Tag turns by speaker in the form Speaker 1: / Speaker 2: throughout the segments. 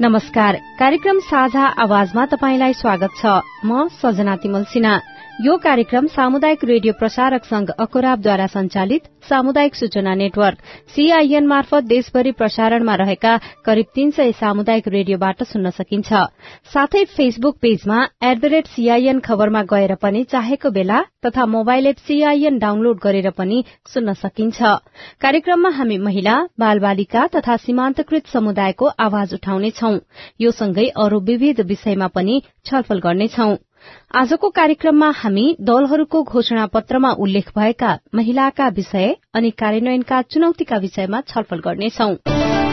Speaker 1: नमस्कार। कार्यक्रम साझा आवाजमा तपाईंलाई स्वागत छ। म सजना तिमल सिन्हा यो कार्यक्रम सामुदायिक रेडियो प्रसारक संघ अकोराबद्वारा संचालित सामुदायिक सूचना नेटवर्क सीआईएन मार्फत देशभरि प्रसारणमा रहेका करिब तीन सय सामुदायिक रेडियोबाट सुन्न सकिन्छ। साथै फेसबुक पेजमा एट द रेट सीआईएन खबरमा गएर पनि चाहेको बेला तथा मोबाइल एप सीआईएन डाउनलोड गरेर पनि सुन्न सकिन्छ। कार्यक्रममा हामी महिला बाल बालिका तथा सीमान्तकृत समुदायको आवाज उठाउनेछौ। यो सँगै अरू विविध विषयमा पनि छलफल गर्नेछौं। आजको कार्यक्रममा हामी दलहरूको घोषणा पत्रमा उल्लेख भएका महिलाका विषय अनि कार्यान्वयनका चुनौतीका विषयमा छलफल गर्नेछौं।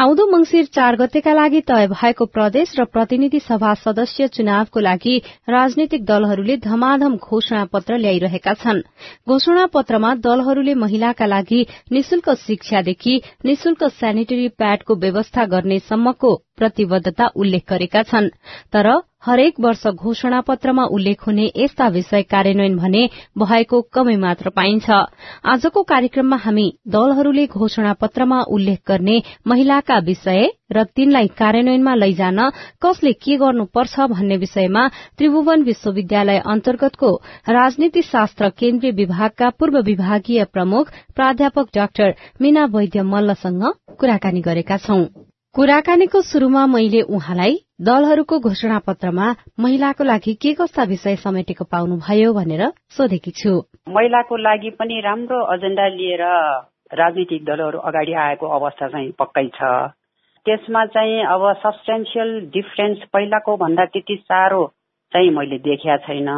Speaker 1: आउँदो मंगिर चार गतेका लागि तय भएको प्रदेश र प्रतिनिधि सभा सदस्य चुनावको लागि राजनीतिक दलहरूले धमाधम घोषणा पत्र ल्याइरहेका छन्। घोषणा पत्रमा दलहरूले महिलाका लागि निशुल्क शिक्षादेखि निशुल्क सेनिटरी प्याडको व्यवस्था गर्नेसम्मको प्रतिबद्धता उल्लेख गरेका छन्। तर हरेक वर्ष घोषणा पत्रमा उल्लेख हुने यस्ता विषय कार्यान्वयन भने भएको कमै मात्र पाइन्छ। आजको कार्यक्रममा हामी दलहरूले घोषणा पत्रमा उल्लेख गर्ने महिलाका विषय र तिनलाई कार्यान्वयनमा लैजान कसले के गर्नुपर्छ भन्ने विषयमा त्रिभुवन विश्वविद्यालय अन्तर्गतको राजनीति शास्त्र केन्द्रीय विभागका पूर्व विभागीय प्रमुख प्राध्यापक डाक्टर मीना वैद्य मल्लसँग कुराकानी गरेका छौं। कुराकानीको शुरूमा मैले उहाँलाई दलहरूको घोषणा पत्रमा महिलाको लागि के कस्ता विषय समेटेको पाउनुभयो भनेर सोधेकी छु।
Speaker 2: महिलाको लागि पनि राम्रो एजेण्डा लिएर राजनीतिक दलहरू अगाडि आएको अवस्था चाहिँ पक्कै छ। त्यसमा चाहिँ अब सब्सटेन्सियल डिफरेन्स पहिलाको भन्दा त्यति साह्रो चाहिँ मैले देखिया छैन।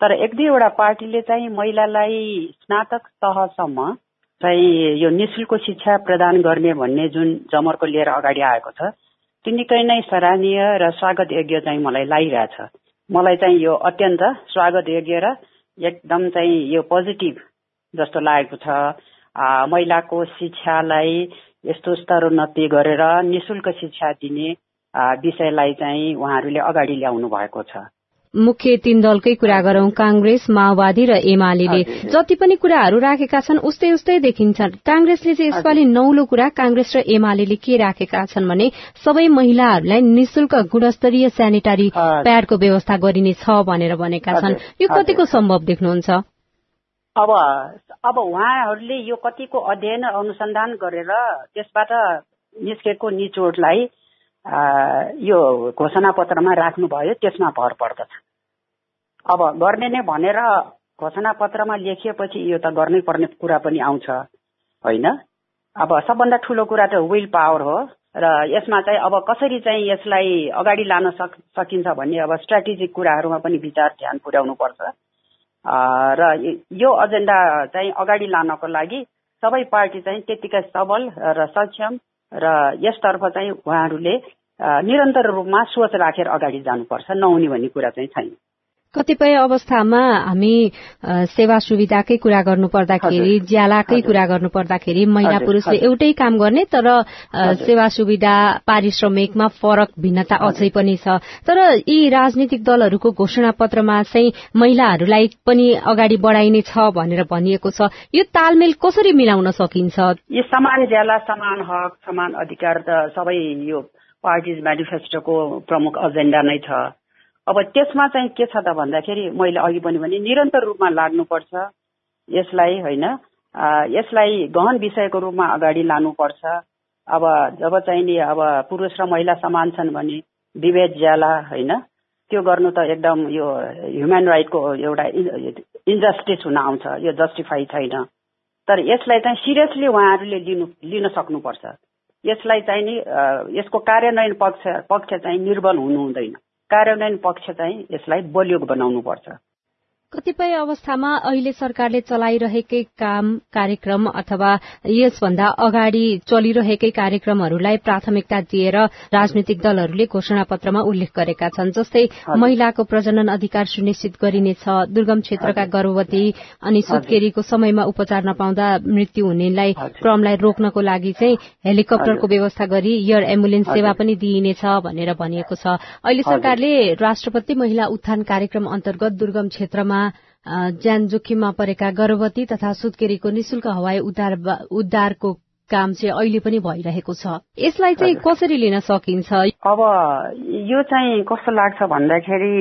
Speaker 2: तर एक दुईवटा पार्टीले चाहिँ महिलालाई स्नातक तहसम्म चाहिँ यो निशुल्क शिक्षा प्रदान गर्ने भन्ने जुन जमर्को लिएर अगाडि आएको छ त्यो निकै नै सराहनीय र स्वागत योग्य चाहिँ मलाई लागिरहेछ। मलाई चाहिँ यो अत्यन्त स्वागत योग्य र एकदम चाहिँ यो पोजिटिभ जस्तो लागेको छ। महिलाको शिक्षालाई यस्तो स्तरोन्नति गरेर निशुल्क शिक्षा दिने विषयलाई चाहिँ उहाँहरूले अगाडि ल्याउनु भएको छ।
Speaker 1: मुख्य तीन दलकै कुरा गरौं कांग्रेस माओवादी र एमाले जति पनि कुराहरू राखेका छन् उस्तै उस्तै देखिन्छ कांग्रेसले चाहिँ यसपालि नौलो कुरा कांग्रेस र एमाले के राखेका छन् भने सबै महिलाहरूलाई निशुल्क गुणस्तरीय सेनिटरी प्याडको व्यवस्था गरिनेछ भनेर भनेका छन्। यो कतिको सम्भव देख्नुहुन्छ?
Speaker 2: अब अब उहाँहरूले यो कतिको अध्ययन अनुसन्धान गरेर त्यसबाट निस्केको निचोडलाई यो घोषणा पत्रमा राख्नुभयो त्यसमा भर पर्दछ। अब गर्ने नै भनेर घोषणा पत्रमा लेखिएपछि यो त गर्नै पर्ने कुरा पनि आउँछ होइन? अब सबभन्दा ठुलो कुरा त विल पावर हो र यसमा चाहिँ अब कसरी चाहिँ यसलाई अगाडि लान सक सकिन्छ भन्ने अब स्ट्राटेजिक कुराहरूमा पनि विचार ध्यान पुर्याउनु पर्छ। र यो एजेन्डा चाहिँ अगाडि लानको लागि सबै पार्टी चाहिँ त्यतिकै सबल र सक्षम र यसतर्फ चाहिँ उहाँहरूले निरन्तर रूपमा सोच राखेर अगाडि जानुपर्छ नहुने भन्ने कुरा चाहिँ छैन।
Speaker 1: कतिपय अवस्थामा हामी सेवा सुविधाकै कुरा गर्नु पर्दाखेरि ज्यालाकै कुरा गर्नु पर्दाखेरि महिला पुरुषले एउटै काम गर्ने तर सेवा सुविधा पारिश्रमिकमा फरक भिन्नता अझै पनि छ। तर यी राजनीतिक दलहरूको घोषणा पत्रमा चाहिँ महिलाहरूलाई पनि अगाडि बढाइने छ भनेर भनिएको छ। यो तालमेल कसरी मिलाउन सकिन्छ?
Speaker 2: यो समान ज्याला समान हक समान अधिकार त सबै यो पार्टिज मेनिफेस्टोको प्रमुख एजेन्डा नै छ। अब त्यसमा चाहिँ के छ त भन्दाखेरि मैले अघि पनि भने निरन्तर रूपमा लाग्नुपर्छ। यसलाई होइन यसलाई गहन विषयको रूपमा अगाडि लानुपर्छ। अब जब चाहिँ नि अब पुरुष र महिला समान छन् भने विभेद ज्याला होइन त्यो गर्नु त एकदम यो ह्युमन राइटको एउटा इन्जस्टिस हुन आउँछ यो जस्टिफाई छैन। तर यसलाई चाहिँ सिरियसली उहाँहरूले लिनु लिन सक्नुपर्छ। यसलाई चाहिँ नि यसको कार्यान्वयन पक्ष पक्ष चाहिँ निर्बल हुनु हुँदैन। कार्यान्वयन पक्ष चाहिँ यसलाई बलियो बनाउनु पर्छ
Speaker 1: कतिपय अवस्थामा अहिले सरकारले चलाइरहेकै काम कार्यक्रम अथवा यसभन्दा अगाडि चलिरहेकै कार्यक्रमहरूलाई प्राथमिकता दिएर राजनैतिक दलहरूले घोषणा पत्रमा उल्लेख गरेका छन् जस्तै महिलाको प्रजनन अधिकार सुनिश्चित गरिनेछ दुर्गम क्षेत्रका गर्भवती अनि सुत्केरीको समयमा उपचार नपाउँदा मृत्यु हुनेलाई क्रमलाई रोक्नको लागि चाहिँ हेलिकप्टरको व्यवस्था गरी एयर एम्बुलेन्स सेवा पनि दिइनेछ भनेर भनिएको छ। अहिले सरकारले राष्ट्रपति महिला उत्थान कार्यक्रम अन्तर्गत दुर्गम क्षेत्रमा ज्यान जोखिममा परेका गर्भवती तथा सुत्केरीको निशुल्क हवाई उद्धारको काम चाहिँ अहिले पनि भइरहेको छ। यसलाई चाहिँ कसरी लिन सकिन्छ?
Speaker 2: अब यो चाहिँ कस्तो लाग्छ भन्दाखेरि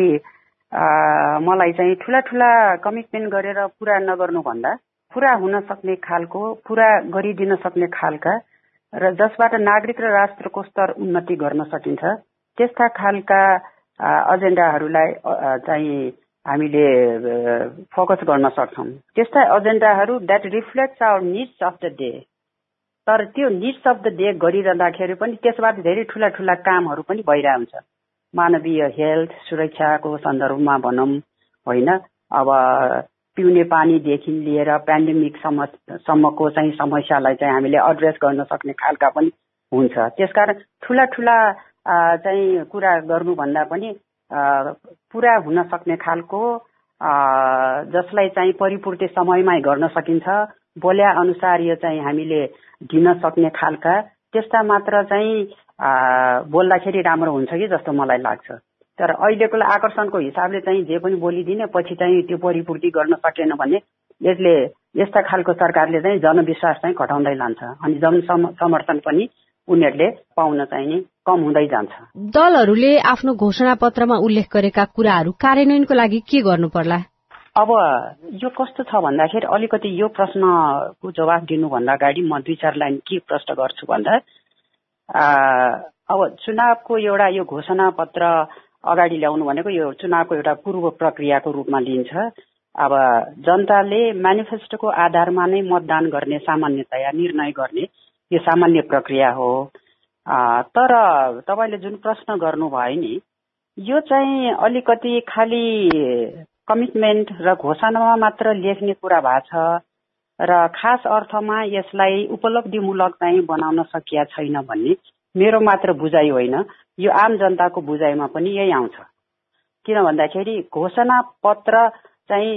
Speaker 2: मलाई चाहिँ ठुला ठुला कमिटमेन्ट गरेर पुरा नगर्नुभन्दा पुरा हुन सक्ने खालको पुरा गरिदिन सक्ने खालका र जसबाट नागरिक र राष्ट्रको स्तर उन्नति गर्न सकिन्छ त्यस्ता खालका एजेन्डाहरूलाई चाहिँ हामीले फोकस गर्न सक्छौँ। त्यस्ता एजेन्डाहरू that reflects our needs of the day तर त्यो निड्स अफ द डे गरिरहँदाखेरि पनि त्यसबाट धेरै ठुला ठुला कामहरू पनि भइरहेको हुन्छ मानवीय हेल्थ सुरक्षाको सन्दर्भमा भनौँ होइन? अब पिउने पानीदेखि लिएर पेन्डेमिकसम्म सम्मको चाहिँ समस्यालाई चाहिँ हामीले एड्रेस गर्न सक्ने खालका पनि हुन्छ। त्यसकारण ठुला ठुला चाहिँ कुरा गर्नुभन्दा पनि पुरा हुन सक्ने खालको जसलाई चाहिँ परिपूर्ति समयमै गर्न सकिन्छ बोल्या अनुसार यो चाहिँ हामीले दिन सक्ने खालका त्यस्ता मात्र चाहिँ बोल्दाखेरि राम्रो हुन्छ कि जस्तो मलाई लाग्छ। तर अहिलेको आकर्षणको हिसाबले चाहिँ जे पनि बोलिदिने पछि चाहिँ त्यो परिपूर्ति गर्न सकेन भने यसले यस्ता खालको सरकारले चाहिँ जनविश्वास चाहिँ घटाउँदै लान्छ। अनि जन समर्थन पनि उनीहरूले पाउन चाहिँ कम हुँदै जान्छ।
Speaker 1: दलहरूले आफ्नो घोषणा पत्रमा उल्लेख गरेका कुराहरू कार्यान्वयनको लागि के गर्नु पर्ला
Speaker 2: अब यो कस्तो छ भन्दाखेरि अलिकति यो प्रश्नको जवाब दिनुभन्दा अगाडि म दुई चार लाइन के प्रश्न गर्छु भन्दा अब चुनावको एउटा यो घोषणा पत्र अगाडि ल्याउनु भनेको यो चुनावको एउटा पूर्व प्रक्रियाको रूपमा लिन्छ। अब जनताले मेनिफेस्टोको आधारमा नै मतदान गर्ने सामान्यतया निर्णय गर्ने यो सामान्य प्रक्रिया हो। तर तपाईँले जुन प्रश्न गर्नुभयो नि यो चाहिँ अलिकति खालि कमिटमेन्ट र घोषणामा मात्र लेख्ने कुरा भएको छ र खास अर्थमा यसलाई उपलब्धिमूलक चाहिँ बनाउन सकिया छैन भन्ने मेरो मात्र बुझाइ होइन। यो आम जनताको बुझाइमा पनि यही आउँछ। किन भन्दाखेरि घोषणा पत्र चाहिँ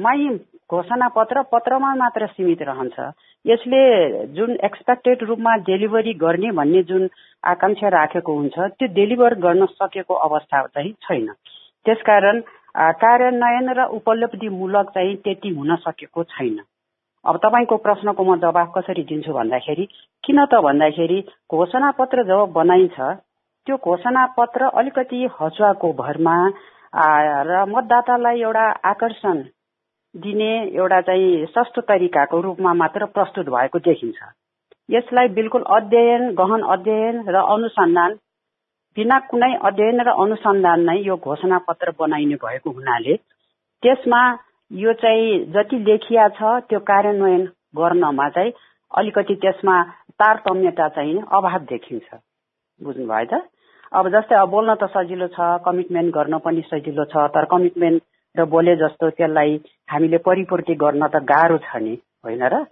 Speaker 2: मै घोषणा पत्र पत्रमा मात्र सीमित रहन्छ। यसले जुन एक्सपेक्टेड रूपमा डेलिभरी गर्ने भन्ने जुन आकाङ्क्षा राखेको हुन्छ त्यो डेलिभर गर्न सकेको अवस्था चाहिँ छैन। त्यसकारण कार्यान्वयन र उपलब्धिमूलक चाहिँ त्यति हुन सकेको छैन। अब तपाईँको प्रश्नको म जवाब कसरी दिन्छु भन्दाखेरि किन त भन्दाखेरि घोषणा पत्र जब बनाइन्छ त्यो घोषणा पत्र अलिकति हचुवाको भरमा र मतदातालाई एउटा आकर्षण दिने एउटा चाहिँ सस्तो तरिकाको रूपमा मात्र प्रस्तुत भएको देखिन्छ। यसलाई बिल्कुल अध्ययन गहन अध्ययन र अनुसन्धान बिना कुनै अध्ययन र अनुसन्धान नै यो घोषणा पत्र बनाइने भएको हुनाले त्यसमा यो चाहिँ जति लेखिया छ त्यो कार्यान्वयन गर्नमा चाहिँ अलिकति त्यसमा तारतम्यता चाहिँ अभाव देखिन्छ। बुझ्नुभयो त? अब जस्तै अब बोल्न त सजिलो छ कमिटमेन्ट गर्न पनि सजिलो छ तर कमिटमेन्ट र बोले जस्तो त्यसलाई हामीले परिपूर्ति गर्न त गाह्रो छ नि होइन र?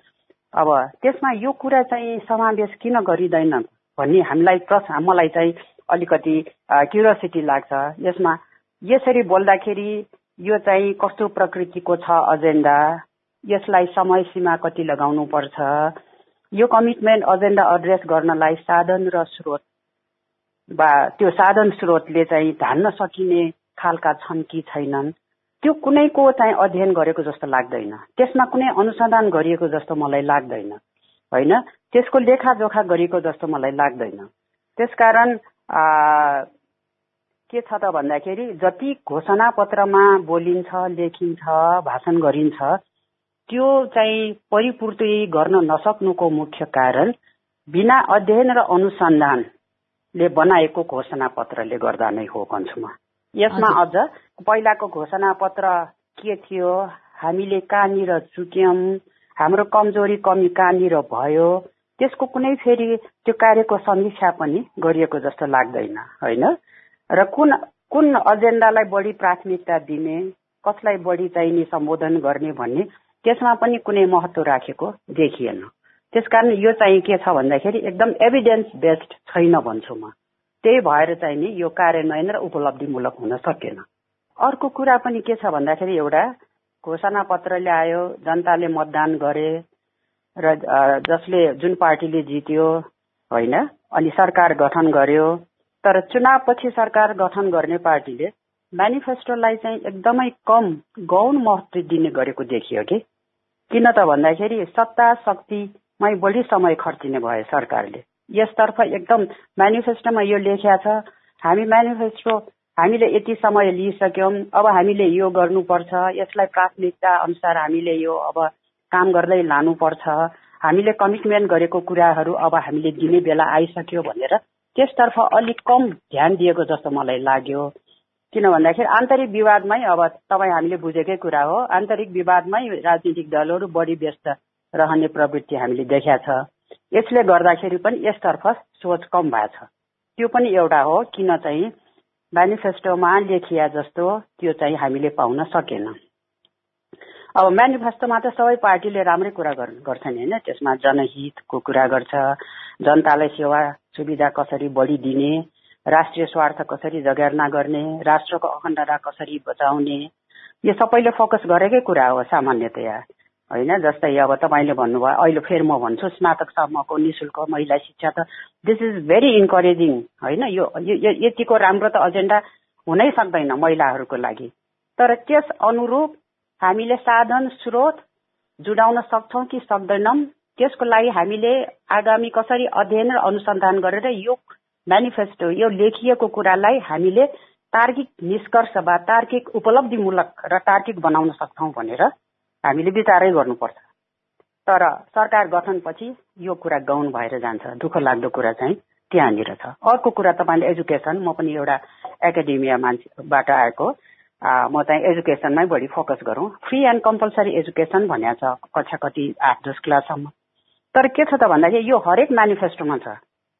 Speaker 2: अब त्यसमा यो कुरा चाहिँ समावेश किन गरिँदैन भन्ने हामीलाई प्रश्न मलाई चाहिँ अलिकति क्युरियोसिटी लाग्छ। यसमा यसरी बोल्दाखेरि यो चाहिँ कस्तो प्रकृतिको छ एजेन्डा यसलाई समय सीमा कति लगाउनु पर्छ? यो कमिटमेन्ट एजेन्डा एड्रेस गर्नलाई साधन र स्रोत वा त्यो साधन स्रोतले चाहिँ धान्न सकिने खालका छन् कि छैनन्? त्यो कुनैको चाहिँ अध्ययन गरेको जस्तो लाग्दैन। त्यसमा कुनै अनुसन्धान गरिएको जस्तो मलाई लाग्दैन। होइन? त्यसको लेखाजोखा गरिएको जस्तो मलाई लाग्दैन। त्यसकारण के छ त भन्दाखेरि जति घोषणा पत्रमा बोलिन्छ लेखिन्छ भाषण गरिन्छ त्यो चाहिँ परिपूर्ति गर्न नसक्नुको मुख्य कारण बिना अध्ययन र अनुसन्धान ले बनाएको घोषणा पत्रले गर्दा नै हो भन्छु म यसमा अझ पहिलाको घोषणा पत्र के थियो? हामीले कहाँनिर चुक्यौँ हाम्रो कमजोरी कमी कहाँनिर भयो? त्यसको कुनै फेरि त्यो कार्यको समीक्षा पनि गरिएको जस्तो लाग्दैन होइन? र कुन कुन एजेन्डालाई बढी प्राथमिकता दिने कसलाई बढी चाहिने सम्बोधन गर्ने भन्ने त्यसमा पनि कुनै महत्व राखेको देखिएन। त्यसकारण यो चाहिँ के छ भन्दाखेरि एकदम एभिडेन्स बेस्ड छैन भन्छु म। त्यही भएर चाहिँ नि यो कार्यान्वयन र उपलब्धिमूलक हुन सकेन। अर्को कुरा पनि के छ भन्दाखेरि एउटा घोषणा पत्र ल्यायो जनताले मतदान गरे र जसले जुन पार्टीले जित्यो होइन अनि सरकार गठन गर्यो तर चुनावपछि सरकार गठन गर्ने पार्टीले मेनिफेस्टोलाई चाहिँ एकदमै कम गौण महत्व दिने गरेको देखियो कि? किन त भन्दाखेरि सत्ता शक्तिमै बढी समय खर्चिने भयो सरकारले। यसतर्फ एकदम मेनिफेस्टोमा यो लेखिया छ। हामी मेनिफेस्टो हामीले यति समय लिइसक्यौँ अब हामीले यो गर्नुपर्छ। यसलाई प्राथमिकता अनुसार हामीले यो अब काम गर्दै लानुपर्छ। हामीले कमिटमेन्ट गरेको कुराहरू अब हामीले दिने बेला आइसक्यो भनेर त्यसतर्फ अलिक कम ध्यान दिएको जस्तो मलाई लाग्यो। किन भन्दाखेरि आन्तरिक विवादमै अब तपाईँ हामीले बुझेकै कुरा हो। आन्तरिक विवादमै राजनीतिक दलहरू बढी व्यस्त रहने प्रवृत्ति हामीले देखा छ। यसले गर्दाखेरि पनि यसतर्फ सोच कम भएको छ। त्यो पनि एउटा हो किन चाहिँ मेनिफेस्टोमा लेखिया जस्तो त्यो चाहिँ हामीले पाउन सकेन। अब मेनिफेस्टोमा त सबै पार्टीले राम्रै कुरा गर्छन् होइन। त्यसमा जनहितको कुरा गर्छ जनतालाई सेवा सुविधा कसरी बढी दिने राष्ट्रिय स्वार्थ कसरी जगेर्ना गर्ने राष्ट्रको अखण्डता कसरी बचाउने यो सबैले फोकस गरेकै कुरा हो सामान्यतया। होइन जस्तै अब तपाईँले भन्नुभयो अहिले फेरि म भन्छु स्नातकसम्मको नि शुल्क महिला शिक्षा त दिस इज भेरी इन्करेजिङ होइन? यो यतिको राम्रो त एजेन्डा हुनै सक्दैन महिलाहरूको लागि। तर त्यस अनुरूप हामीले साधन स्रोत जुडाउन सक्छौँ कि सक्दैनौँ त्यसको लागि हामीले आगामी कसरी अध्ययन र अनुसन्धान गरेर यो मेनिफेस्टो यो लेखिएको कुरालाई हामीले तार्किक निष्कर्ष वा तार्किक उपलब्धिमूलक र तार्किक बनाउन सक्छौँ भनेर हामीले विचारै गर्नुपर्छ। तर सरकार गठनपछि यो कुरा गाउन भएर जान्छ दुःख लाग्दो कुरा चाहिँ त्यहाँनिर छ। अर्को कुरा तपाईँले एजुकेसन म पनि एउटा एकाडेमिया मान्छेबाट आएको। म चाहिँ एजुकेसनमै बढी फोकस गरौँ। फ्री एन्ड कम्पलसरी एजुकेसन भनेको छ कक्षा कति आठ दस क्लाससम्म। तर के छ त भन्दाखेरि यो हरेक मेनिफेस्टोमा छ।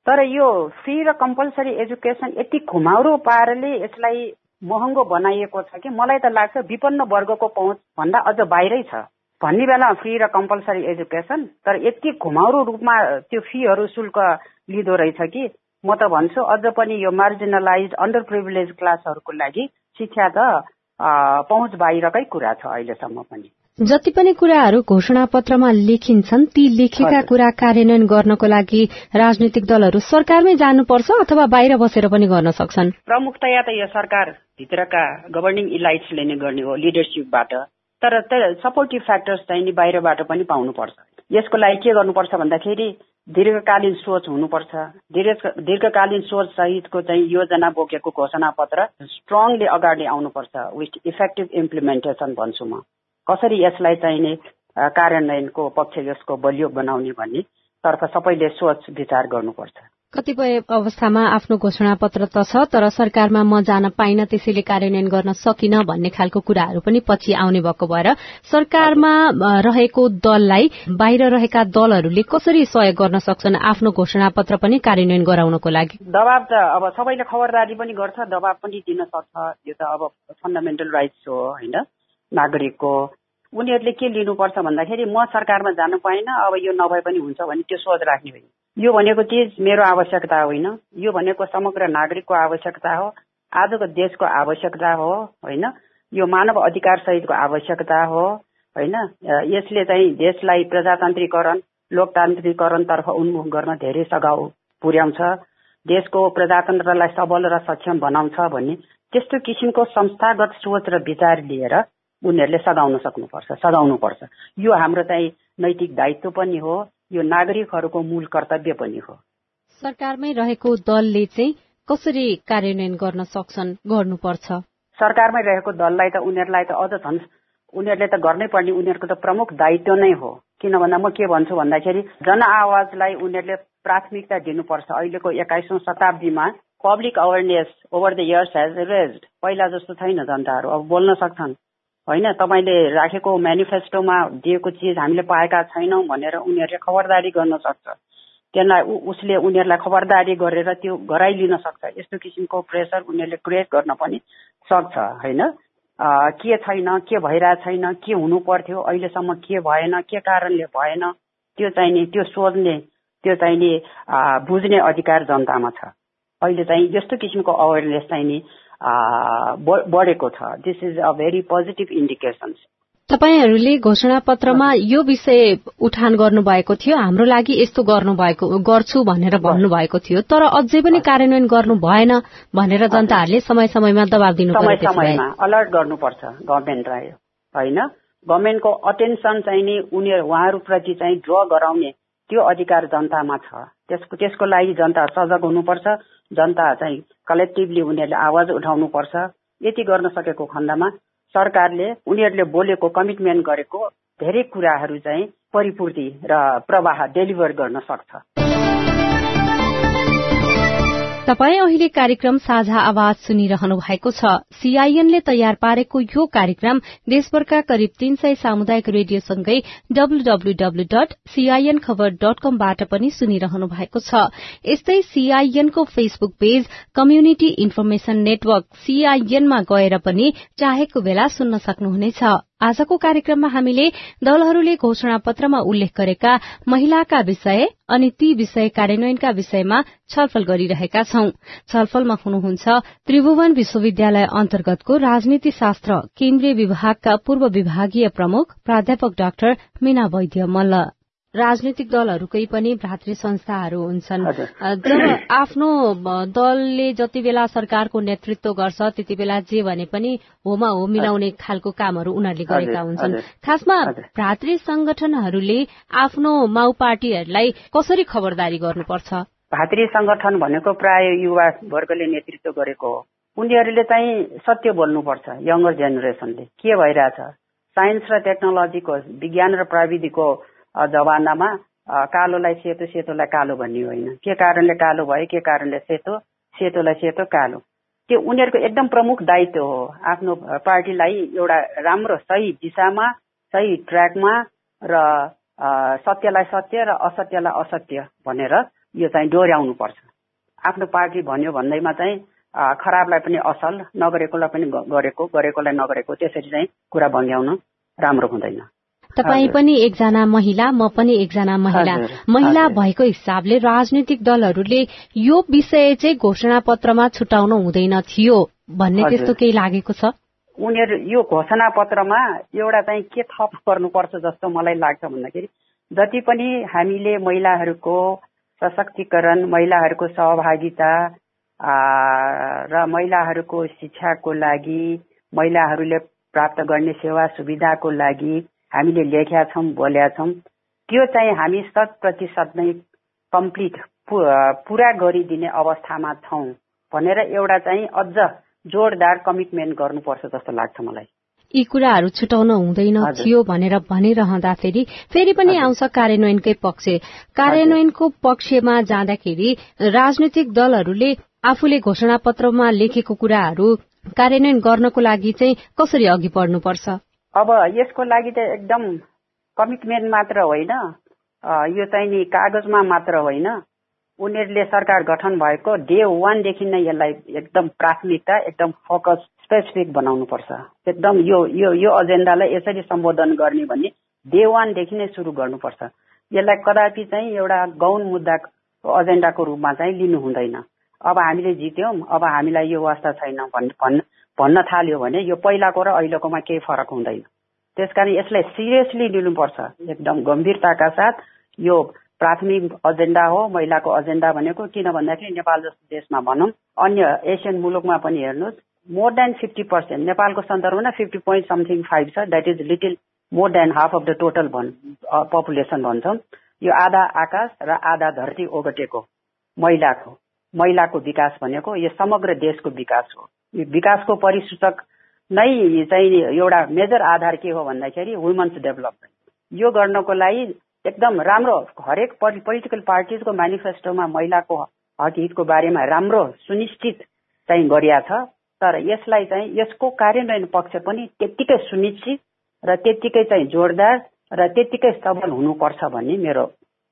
Speaker 2: तर यो फ्री र कम्पलसरी एजुकेसन यति घुमाउरो पाराले यसलाई महँगो बनाइएको छ कि? मलाई त लाग्छ विपन्न वर्गको पहुँच भन्दा अझ बाहिरै छ। भन्ने बेला फ्री र कम्पलसरी एजुकेसन तर यति घुमाउरो रूपमा त्यो फीहरू शुल्क लिँदो रहेछ कि? म त भन्छु अझ पनि यो मार्जिनलाइज अन्डर प्रिभिलेज क्लासहरूको लागि शिक्षा त पहुँच बाहिरकै कुरा छ अहिलेसम्म पनि।
Speaker 1: जति पनि कुराहरू घोषणा पत्रमा लेखिन्छन् ती लेखेका कुरा कार्यान्वयन गर्नको लागि राजनैतिक दलहरू सरकारमै जानुपर्छ अथवा बाहिर बसेर पनि गर्न सक्छन्?
Speaker 2: प्रमुखतया त यो सरकार भित्रका गभर्निङ इलाइट्सले नै गर्ने हो लिडरसिपबाट तर सपोर्टिभ फ्याक्टर्स चाहिँ नि बाहिरबाट पनि पाउनुपर्छ। यसको लागि के गर्नुपर्छ भन्दाखेरि दीर्घकालीन सोच हुनुपर्छ। दीर्घकालीन सोच सहितको चाहिँ योजना बोकेको घोषणा पत्र स्ट्रङली अगाडि आउनुपर्छ विथ इफेक्टिभ इम्प्लिमेन्टेसन भन्छु म। कसरी यसलाई चाहिने कार्यान्वयनको पक्ष यसको बलियो बनाउने भन्ने तर्फ सबैले सोच विचार गर्नुपर्छ।
Speaker 1: कतिपय अवस्थामा आफ्नो घोषणा पत्र त छ तर सरकारमा म जान पाइन त्यसैले कार्यान्वयन गर्न सकिन भन्ने खालको कुराहरू पनि पछि आउने भएको भएर सरकारमा रहेको दललाई बाहिर रहेका दलहरूले कसरी सहयोग गर्न सक्छन् आफ्नो घोषणा पत्र पनि कार्यान्वयन गराउनको लागि?
Speaker 2: दबाब त अब सबैले खबरदारी पनि गर्छ दबाब पनि दिन सक्छ यो त अब फन्डामेन्टल राइट्स हो होइन? नागरिकको। उनीहरूले के लिनुपर्छ भन्दाखेरि म सरकारमा जानु पाइनँ अब यो नभए पनि हुन्छ भने त्यो सोच राख्ने होइन यो भनेको चिज मेरो आवश्यकता होइन। यो भनेको समग्र नागरिकको आवश्यकता हो। आजको देशको आवश्यकता हो होइन? यो मानव अधिकार सहितको आवश्यकता हो होइन? यसले चाहिँ देशलाई प्रजातान्त्रिकरण लोकतान्त्रिकरणतर्फ उन्मुख गर्न धेरै सघाउ पुर्याउँछ। देशको प्रजातन्त्रलाई सबल र सक्षम बनाउँछ भन्ने त्यस्तो किसिमको संस्थागत सोच र विचार लिएर उनीहरूले सघाउन सक्नुपर्छ सघाउनुपर्छ यो हाम्रो चाहिँ नैतिक दायित्व पनि हो यो नागरिकहरूको मूल कर्तव्य पनि हो।
Speaker 1: सरकारमै रहेको दलले चाहिँ कसरी कार्यान्वयन गर्न सक्छन् गर्नुपर्छ?
Speaker 2: सरकारमै रहेको दललाई त उनीहरूलाई त अझ झन् उनीहरूले त गर्नै पर्ने उनीहरूको त प्रमुख दायित्व नै हो। किन भन्दा म के भन्छु भन्दाखेरि जन आवाजलाई उनीहरूले प्राथमिकता दिनुपर्छ। अहिलेको एक्काइसौँ शताब्दीमा public awareness over the years has raised. पहिला जस्तो छैन जनताहरू अब बोल्न सक्छन्। होइन तपाईँले राखेको मेनिफेस्टोमा दिएको चिज हामीले पाएका छैनौँ भनेर उनीहरूले खबरदारी गर्न सक्छ। त्यसलाई उसले उनीहरूलाई खबरदारी गरेर त्यो गराइलिन सक्छ। यस्तो किसिमको प्रेसर उनीहरूले क्रिएट गर्न पनि सक्छ होइन? के छैन के भइरहेको छैन के हुनु पर्थ्यो अहिलेसम्म के भएन के कारणले भएन त्यो चाहिने त्यो सोध्ने त्यो चाहिने बुझ्ने अधिकार जनतामा छ। अहिले चाहिँ यस्तो किसिमको अवेरनेस चाहिँ नि बढेको छ। This is a very positive indications
Speaker 1: तपाईँहरूले घोषणा पत्रमा यो विषय उठान गर्नुभएको थियो। हाम्रो लागि यस्तो गर्नुभएको गर्छु भनेर भन्नुभएको थियो। तर अझै पनि कार्यान्वयन गर्नु भएन भनेर जनताहरूले समय समयमा दबाब दिनु
Speaker 2: समय समयमा अलर्ट गर्नुपर्छ गभर्मेन्टलाई होइन? गभर्मेन्टको अटेन्सन चाहिँ नि उनीहरू उहाँहरूप्रति चाहिँ ड्र गराउने त्यो अधिकार जनतामा छ। त्यसको त्यसको लागि जनता सजग हुनुपर्छ जनता चाहिँ कलेक्टिभली उनीहरूले आवाज उठाउनुपर्छ। यति गर्न सकेको खण्डमा सरकारले उनीहरूले बोलेको कमिटमेन्ट गरेको धेरै कुराहरू चाहिँ परिपूर्ति र प्रवाह डेलिभर गर्न सक्छ।
Speaker 1: तपाई अहिले कार्यक्रम साझा आवाज सुनिरहनु भएको छ। सीआईएनले तयार पारेको यो कार्यक्रम देशभरका करिब तीन सय सामुदायिक रेडियोसँगै W W W dot C I N Khabar dot कमबाट पनि सुनिरहनु भएको छ। यस्तै सीआईएनको Facebook page community information network सीआईएनमा गएर पनि चाहेको बेला सुन्न सक्नुहुनेछ। आजको कार्यक्रममा हामीले दलहरूले घोषणा पत्रमा उल्लेख गरेका महिलाका विषय अनि ती विषय कार्यान्वयनका विषयमा छलफल गरिरहेका छौं। छलफलमा हुनुहुन्छ त्रिभुवन विश्वविद्यालय अन्तर्गतको राजनीति शास्त्र केन्द्रीय विभागका पूर्व विभागीय प्रमुख प्राध्यापक डाक्टर मीना वैद्य मल्ल। राजनीतिक दलहरूकै पनि भातृ संस्थाहरू हुन्छन्। जब आफ्नो दलले जति बेला सरकारको नेतृत्व गर्छ त्यति बेला जे भने पनि होमा हो मिलाउने खालको कामहरू उनीहरूले गरेका हुन्छन्। खासमा भातृ संगठनहरूले आफ्नो माउ पार्टीहरूलाई कसरी खबरदारी गर्नुपर्छ?
Speaker 2: भातृ संगठन भनेको प्राय युवा वर्गले नेतृत्व गरेको हो। उनीहरूले चाहिँ सत्य बोल्नुपर्छ यङ्गर जेनेरेसनले। के भइरहेछ? साइन्स र टेक्नोलोजीको विज्ञान र प्रविधिको जमानामा कालोलाई सेतो सेतोलाई कालो भन्ने होइन। के कारणले कालो भयो के कारणले सेतो सेतोलाई सेतो कालो। त्यो उनीहरूको एकदम प्रमुख दायित्व हो। आफ्नो पार्टीलाई एउटा राम्रो सही दिशामा सही ट्र्याकमा र सत्यलाई सत्य र असत्यलाई असत्य भनेर यो चाहिँ डोर्याउनुपर्छ आफ्नो पार्टी भन्यो भन्दैमा चाहिँ खराबलाई पनि असल नगरेकोलाई पनि गरेको गरेकोलाई नगरेको त्यसरी चाहिँ कुरा भन्याउन राम्रो हुँदैन।
Speaker 1: तपाईँ पनि एकजना महिला म पनि एकजना महिला। महिला भएको हिसाबले राजनीतिक दलहरूले यो विषय चाहिँ घोषणा पत्रमा छुटाउनु हुँदैन थियो भन्ने त्यस्तो केही लागेको छ?
Speaker 2: उनीहरू यो घोषणा पत्रमा एउटा चाहिँ के थप गर्नुपर्छ जस्तो मलाई लाग्छ भन्दाखेरि जति पनि हामीले महिलाहरूको सशक्तिकरण महिलाहरूको सहभागिता र महिलाहरूको शिक्षाको लागि महिलाहरूले प्राप्त गर्ने सेवा सुविधाको लागि हामीले लेखेका छौँ बोलेका छौँ। त्यो चाहिँ हामी शत प्रतिशत नै कम्प्लिट पुरा गरिदिने अवस्थामा छौँ भनेर एउटा चाहिँ अझ जोरदार कमिटमेन्ट गर्नुपर्छ जस्तो लाग्छ मलाई।
Speaker 1: यी कुराहरू छुटाउन हुँदैन थियो भनेर भनिरहँदाखेरि फेरि पनि आउँछ कार्यान्वयनकै पक्ष। कार्यान्वयनको पक्षमा जाँदाखेरि राजनैतिक दलहरूले आफूले घोषणा पत्रमा लेखेको कुराहरू कार्यान्वयन गर्नको लागि चाहिँ कसरी अघि बढ्नुपर्छ?
Speaker 2: अब यसको लागि त एकदम कमिटमेन्ट मात्र होइन। यो चाहिँ नि कागजमा मात्र होइन। उनीहरूले सरकार गठन भएको डे वानदेखि नै यसलाई एकदम प्राथमिकता एकदम फोकस स्पेसिफिक बनाउनुपर्छ। एकदम यो यो यो एजेन्डालाई यसरी सम्बोधन गर्ने भन्ने डे वानदेखि नै सुरु गर्नुपर्छ। यसलाई कदापि चाहिँ एउटा गौण मुद्दाको एजेन्डाको रूपमा चाहिँ लिनु हुँदैन। अब हामीले जित्यौँ अब हामीलाई यो अवस्था छैन भन् भन्न थाल्यो भने यो पहिलाको र अहिलेकोमा केही फरक हुँदैन। त्यसकारण यसलाई सिरियसली लिनुपर्छ। एकदम गम्भीरताका साथ यो प्राथमिक एजेन्डा हो महिलाको एजेन्डा भनेको किन भन्दाखेरि नेपाल जस्तो देशमा भनौँ अन्य एसियन मुलुकमा पनि हेर्नुहोस् मोर देन फिफ्टी पर्सेन्ट नेपालको सन्दर्भमा फिफ्टी पोइन्ट समथिङ फाइभ छ that is little more than half of the total भन् पपुलेसन भन्छौँ। यो आधा आकाश र आधा धरती ओगटेको महिलाको। महिलाको विकास भनेको यो समग्र देशको विकास हो। यो विकासको परिसूचक नै चाहिँ एउटा मेजर आधार के हो भन्दाखेरि वुमन्स डेभलपमेन्ट यो गर्नको लागि एकदम राम्रो हरेक पोलिटिकल पार्टिजको मेनिफेस्टोमा महिलाको हक हितको बारेमा राम्रो सुनिश्चित चाहिँ गरिया छ। तर यसलाई चाहिँ यसको कार्यान्वयन पक्ष पनि त्यत्तिकै सुनिश्चित र त्यत्तिकै चाहिँ जोरदार र त्यत्तिकै सबल हुनुपर्छ भन्ने मेरो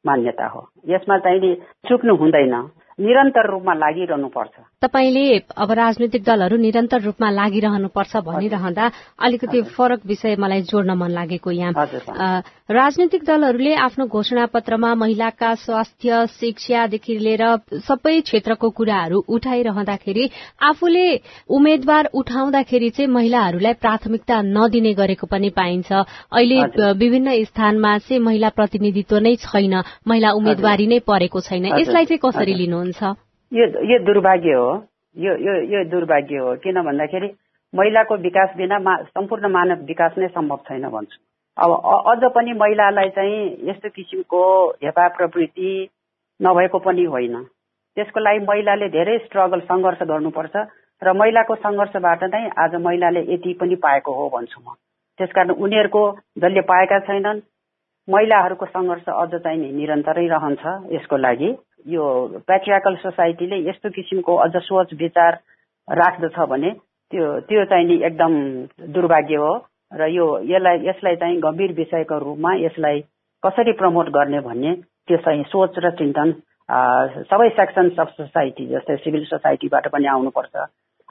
Speaker 2: मान्यता हो। यसमा चाहिँ चुक्नु हुँदैन। निरन्तर रूपमा लागिरहनु पर्छ
Speaker 1: तपाईँले अब राजनैतिक दलहरू निरन्तर रूपमा लागिरहनुपर्छ भनिरहँदा अलिकति फरक विषय मलाई जोड्न मन लागेको यहाँ। राजनैतिक दलहरूले आफ्नो घोषणा पत्रमा महिलाका स्वास्थ्य शिक्षादेखि लिएर सबै क्षेत्रको कुराहरू उठाइरहँदाखेरि आफूले उम्मेद्वार उठाउँदाखेरि चाहिँ महिलाहरूलाई प्राथमिकता नदिने गरेको पनि पाइन्छ। अहिले विभिन्न स्थानमा चाहिँ महिला प्रतिनिधित्व नै छैन। महिला उम्मेद्वारी नै परेको छैन। यसलाई चाहिँ कसरी लिनुहुन्छ
Speaker 2: यो यो दुर्भाग्य हो। यो यो यो दुर्भाग्य हो किन भन्दाखेरि महिलाको विकास बिना मा सम्पूर्ण मानव विकास नै सम्भव छैन भन्छु। अब अझ पनि महिलालाई चाहिँ यस्तो किसिमको हेपा प्रवृत्ति नभएको पनि होइन। त्यसको लागि महिलाले धेरै स्ट्रगल सङ्घर्ष गर्नुपर्छ र महिलाको सङ्घर्षबाट नै आज महिलाले यति पनि पाएको हो भन्छु म। त्यसकारण उनीहरूको जसले पाएका छैनन् महिलाहरूको सङ्घर्ष अझ चाहिँ निरन्तरै रहन्छ यसको लागि। यो प्याट्रियाकल सोसाइटीले यस्तो किसिमको अझ सोच विचार राख्दछ भने त्यो त्यो चाहिँ नि एकदम दुर्भाग्य हो। र यो यसलाई यसलाई चाहिँ गम्भीर विषयको रूपमा यसलाई कसरी प्रमोट गर्ने भन्ने त्यो चाहिँ सोच र चिन्तन सबै सेक्सन्स अफ सोसाइटी जस्तै सिभिल सोसाइटीबाट पनि आउनुपर्छ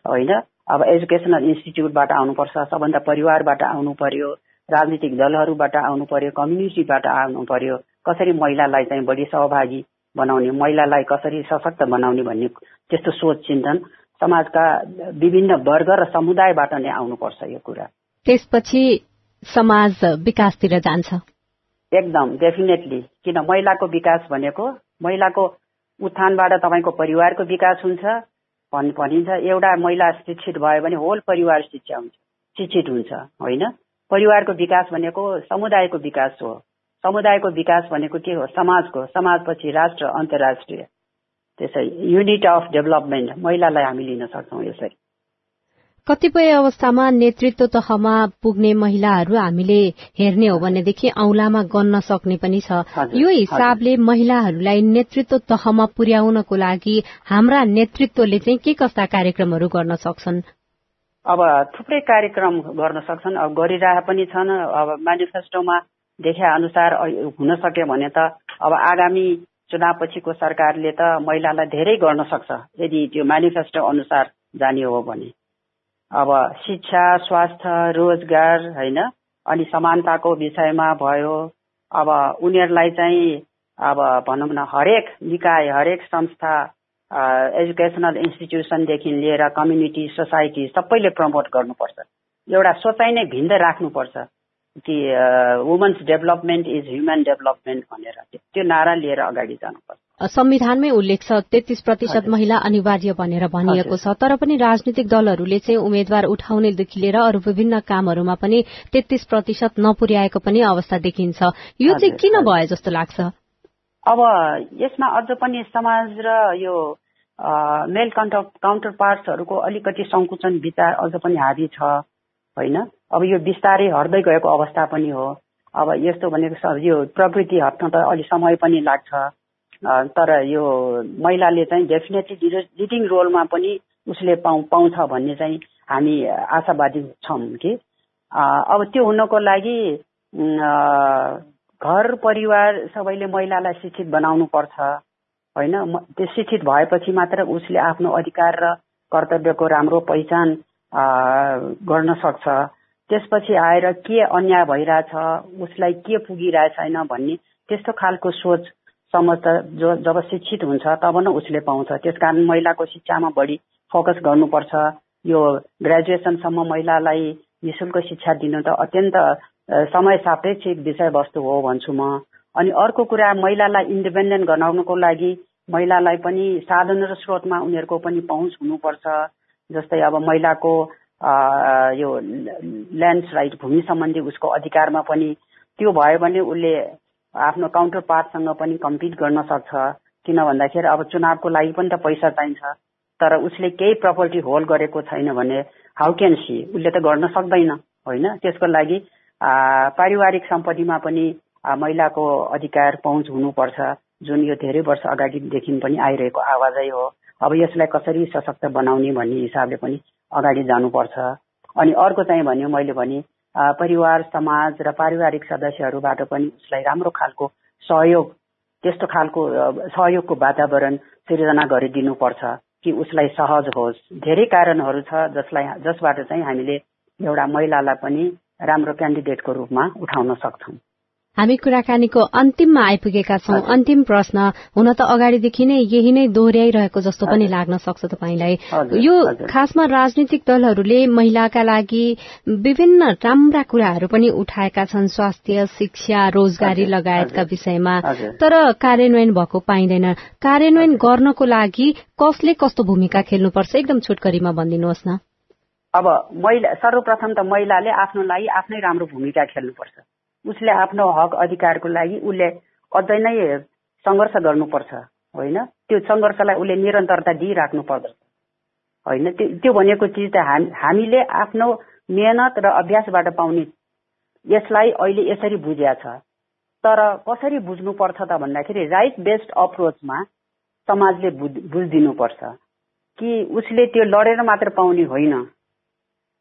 Speaker 2: होइन? अब एजुकेसनल इन्स्टिच्युटबाट आउनुपर्छ सबभन्दा परिवारबाट आउनु पर्यो राजनीतिक दलहरूबाट आउनु पर्यो कम्युनिटीबाट आउनु पर्यो कसरी महिलालाई चाहिँ बढी सहभागी बनाउने महिलालाई कसरी सशक्त बनाउने भन्ने त्यस्तो सोच चिन्तन समाजका विभिन्न वर्ग र समुदायबाट नै आउनुपर्छ यो कुरा।
Speaker 1: त्यसपछि समाज विकासतिर जान्छ।
Speaker 2: एकदम डेफिनेटली किन महिलाको विकास भनेको महिलाको उत्थानबाट तपाईँको परिवारको विकास हुन्छ भन् भनिन्छ एउटा महिला शिक्षित भयो भने होल परिवार शिक्षा हुन्छ शिक्षित हुन्छ होइन? परिवारको विकास भनेको समुदायको विकास हो। समुदायको विकास भनेको के हो? समाजको समाजपछि राष्ट्र अन्तर्राष्ट्रिय। त्यसै युनिट अफ डेभलपमेन्ट महिलालाई हामी लिन सक्छौँ यसरी।
Speaker 1: कतिपय अवस्थामा नेतृत्व तहमा पुग्ने महिलाहरू हामीले हेर्ने हो भनेदेखि औलामा गन्न सक्ने पनि छ। यो हिसाबले महिलाहरूलाई नेतृत्व तहमा पुर्याउनको लागि हाम्रा नेतृत्वले चाहिँ के कस्ता कार्यक्रमहरू गर्न सक्छन्?
Speaker 2: अब थुप्रै कार्यक्रम गर्न सक्छन्। अब गरिरहेका पनि छन्। अब मेनिफेस्टोमा देखे अनुसार हुन सक्यो भने त अब आगामी चुनावपछिको सरकारले त महिलालाई धेरै गर्न सक्छ यदि त्यो मेनिफेस्टो अनुसार जाने हो भने। अब शिक्षा स्वास्थ्य रोजगार होइन अनि समानताको विषयमा भयो अब उनीहरूलाई चाहिँ अब भनौँ न हरेक निकाय हरेक संस्था एजुकेसनल इन्स्टिट्युसनदेखि लिएर कम्युनिटी सोसाइटी सबैले प्रमोट गर्नुपर्छ। एउटा सोचाइ नै भिन्न राख्नुपर्छ। कि women's development is human development भनेर। त्यो नारा लिएर अगाडि जानुपर्छ।
Speaker 1: संविधानमै उल्लेख छ तेत्तीस प्रतिशत महिला अनिवार्य भनेर भनिएको छ। तर पनि राजनीतिक दलहरूले चाहिँ उम्मेद्वार उठाउनेदेखि लिएर अरू विभिन्न कामहरूमा पनि तेत्तीस प्रतिशत नपुर्याएको पनि अवस्था देखिन्छ। यो चाहिँ किन भयो जस्तो लाग्छ?
Speaker 2: अब यसमा अझ पनि समाज र यो मेल काउन्टर काउन्टर पार्ट्सहरूको अलिकति सङ्कुचन विचार अझ पनि हाबी छ। होइन? अब यो बिस्तारै हट्दै गएको अवस्था पनि हो। अब यस्तो भनेको यो प्रवृत्ति हट्न त अलि समय पनि लाग्छ। तर यो महिलाले चाहिँ डेफिनेटली लिडिङ रोलमा पनि उसले पाउ पाउँछ भन्ने चाहिँ हामी आशावादी छौँ कि। अब त्यो हुनको लागि घर परिवार सबैले महिलालाई शिक्षित बनाउनु पर्छ होइन त्यो शिक्षित भएपछि मात्र उसले आफ्नो अधिकार र कर्तव्यको राम्रो पहिचान गर्न सक्छ। त्यसपछि आएर के अन्याय भइरहेछ उसलाई के पुगिरहेछ छैन भन्ने त्यस्तो खालको सोच समझ जो जब शिक्षित हुन्छ तब न उसले पाउँछ। त्यस कारण महिलाको शिक्षामा बढी फोकस गर्नुपर्छ। यो ग्रेजुएसनसम्म महिलालाई नि शुल्क शिक्षा दिनु त अत्यन्त समय सापेक्षिक विषयवस्तु हो भन्छु म। अनि अर्को कुरा महिलालाई इन्डिपेन्डेन्ट गराउनको लागि महिलालाई पनि साधन र स्रोतमा उनीहरूको पनि पहुँच हुनुपर्छ। जस्तै अब महिलाको यो ल्यान्ड राइट भूमि सम्बन्धी उसको अधिकारमा पनि त्यो भयो भने उसले आफ्नो काउन्टर पार्टसँग पनि कम्पिट गर्न सक्छ। किन भन्दाखेरि अब चुनावको लागि पनि त पैसा चाहिन्छ तर उसले केही प्रपर्टी होल्ड गरेको छैन भने हाउ क्यान सी उसले त गर्न सक्दैन होइन? त्यसको लागि पारिवारिक सम्पत्तिमा पनि महिलाको अधिकार पहुँच हुनुपर्छ। जुन यो धेरै वर्ष अगाडिदेखि पनि आइरहेको आवाजै हो। अब यसलाई कसरी सशक्त बनाउने भन्ने हिसाबले पनि अगाडि जानुपर्छ। अनि अर्को चाहिँ भन्यो मैले भने परिवार समाज र पारिवारिक सदस्यहरूबाट पनि उसलाई राम्रो खालको सहयोग त्यस्तो खालको सहयोगको वातावरण सिर्जना गरिदिनुपर्छ कि उसलाई सहज होस्। धेरै कारणहरू छ जसलाई जसबाट चाहिँ हामीले एउटा महिलालाई पनि राम्रो क्यान्डिडेटको रूपमा उठाउन सक्छौँ।
Speaker 1: हामी कुराकानीको अन्तिममा आइपुगेका छौं। अन्तिम प्रश्न हुन त अगाडिदेखि नै यही नै दोहोऱ्याइरहेको जस्तो पनि लाग्न सक्छ तपाईँलाई। यो खासमा राजनीतिक दलहरूले महिलाका लागि विभिन्न राम्रा कुराहरू पनि उठाएका छन्। स्वास्थ्य शिक्षा रोजगारी लगायतका विषयमा। तर कार्यान्वयन भएको पाइँदैन। कार्यान्वयन गर्नको लागि कसले कस्तो भूमिका खेल्नुपर्छ? एकदम छोटकरीमा भनिदिनुहोस् न।
Speaker 2: अब महिला सर्वप्रथम त महिलाले आफ्नो लागि आफ्नै राम्रो भूमिका खेल्नुपर्छ। उसले आफ्नो हक अधिकारको लागि उसले अझै नै सङ्घर्ष गर्नुपर्छ होइन? त्यो सङ्घर्षलाई उसले निरन्तरता दिइराख्नु पर्दछ होइन? त्यो त्यो भनेको चिज त हामीले आफ्नो मेहनत र अभ्यासबाट पाउने यसलाई अहिले यसरी बुझिया छ। तर कसरी बुझ्नुपर्छ त भन्दाखेरि राइट बेस्ड अप्रोचमा समाजले बुझिदिनुपर्छ कि उसले त्यो लडेर मात्र पाउने होइन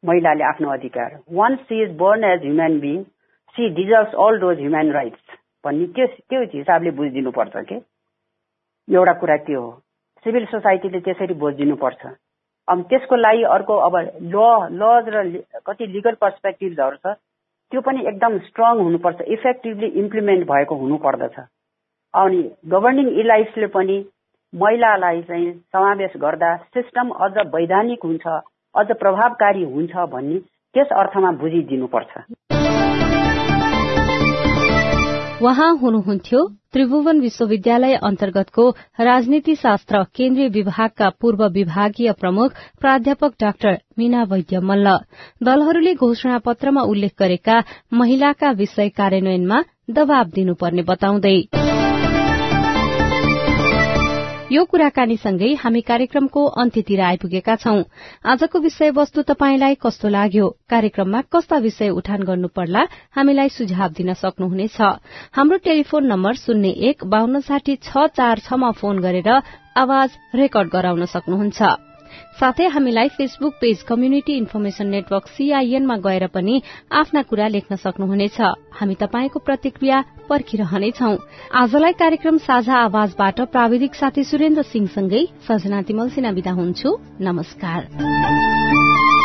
Speaker 2: महिलाले आफ्नो अधिकार। Once she is born as human being she deserves all those human rights भन्ने त्यो त्यो हिसाबले बुझिदिनुपर्छ कि? एउटा कुरा त्यो हो? सिभिल सोसाइटीले त्यसरी बुझिदिनुपर्छ अब त्यसको लागि अर्को अब ल लज र कति लिगल पर्सपेक्टिभ्सहरू छ त्यो पनि एकदम स्ट्रङ हुनुपर्छ। इफेक्टिभली इम्प्लिमेन्ट भएको हुनुपर्दछ। अनि गभर्निङ इलाइट्सले पनि महिलालाई चाहिँ समावेश गर्दा सिस्टम अझ वैधानिक हुन्छ अझ प्रभावकारी हुन्छ भन्ने त्यस अर्थमा बुझिदिनुपर्छ
Speaker 1: उहाँ हुनुहुन्थ्यो त्रिभुवन विश्वविद्यालय अन्तर्गतको राजनीति शास्त्र केन्द्रीय विभागका पूर्व विभागीय प्रमुख प्राध्यापक डाक्टर मीना वैद्य मल्ल। दलहरूले घोषणा पत्रमा उल्लेख गरेका महिलाका विषय कार्यान्वयनमा दबाव दिनुपर्ने बताउँदै यो कुराकानीसँगै हामी कार्यक्रमको अन्त्यतिर आइपुगेका छौं। आजको विषयवस्तु तपाईँलाई कस्तो लाग्यो? कार्यक्रममा कस्ता विषय उठान गर्नु पर्ला? हामीलाई सुझाव दिन सक्नुहुनेछ। हाम्रो टेलिफोन नम्बर शून्य एक बान्न साठी छ चार छमा फोन गरेर आवाज रेकर्ड गराउन सक्नुहुन्छ। साथै हामीलाई Facebook page community information network सीआईएनमा गएर पनि आफ्ना कुरा लेख्न सक्नुहुनेछ। हामी तपाईँको प्रतिक्रिया पर्खिरहनेछौ। आजलाई कार्यक्रम साझा आवाजबाट प्राविधिक साथी सुरेन्द्र सिंहसँगै सजना तिमल सिना विदा हुन्छु। नमस्कार।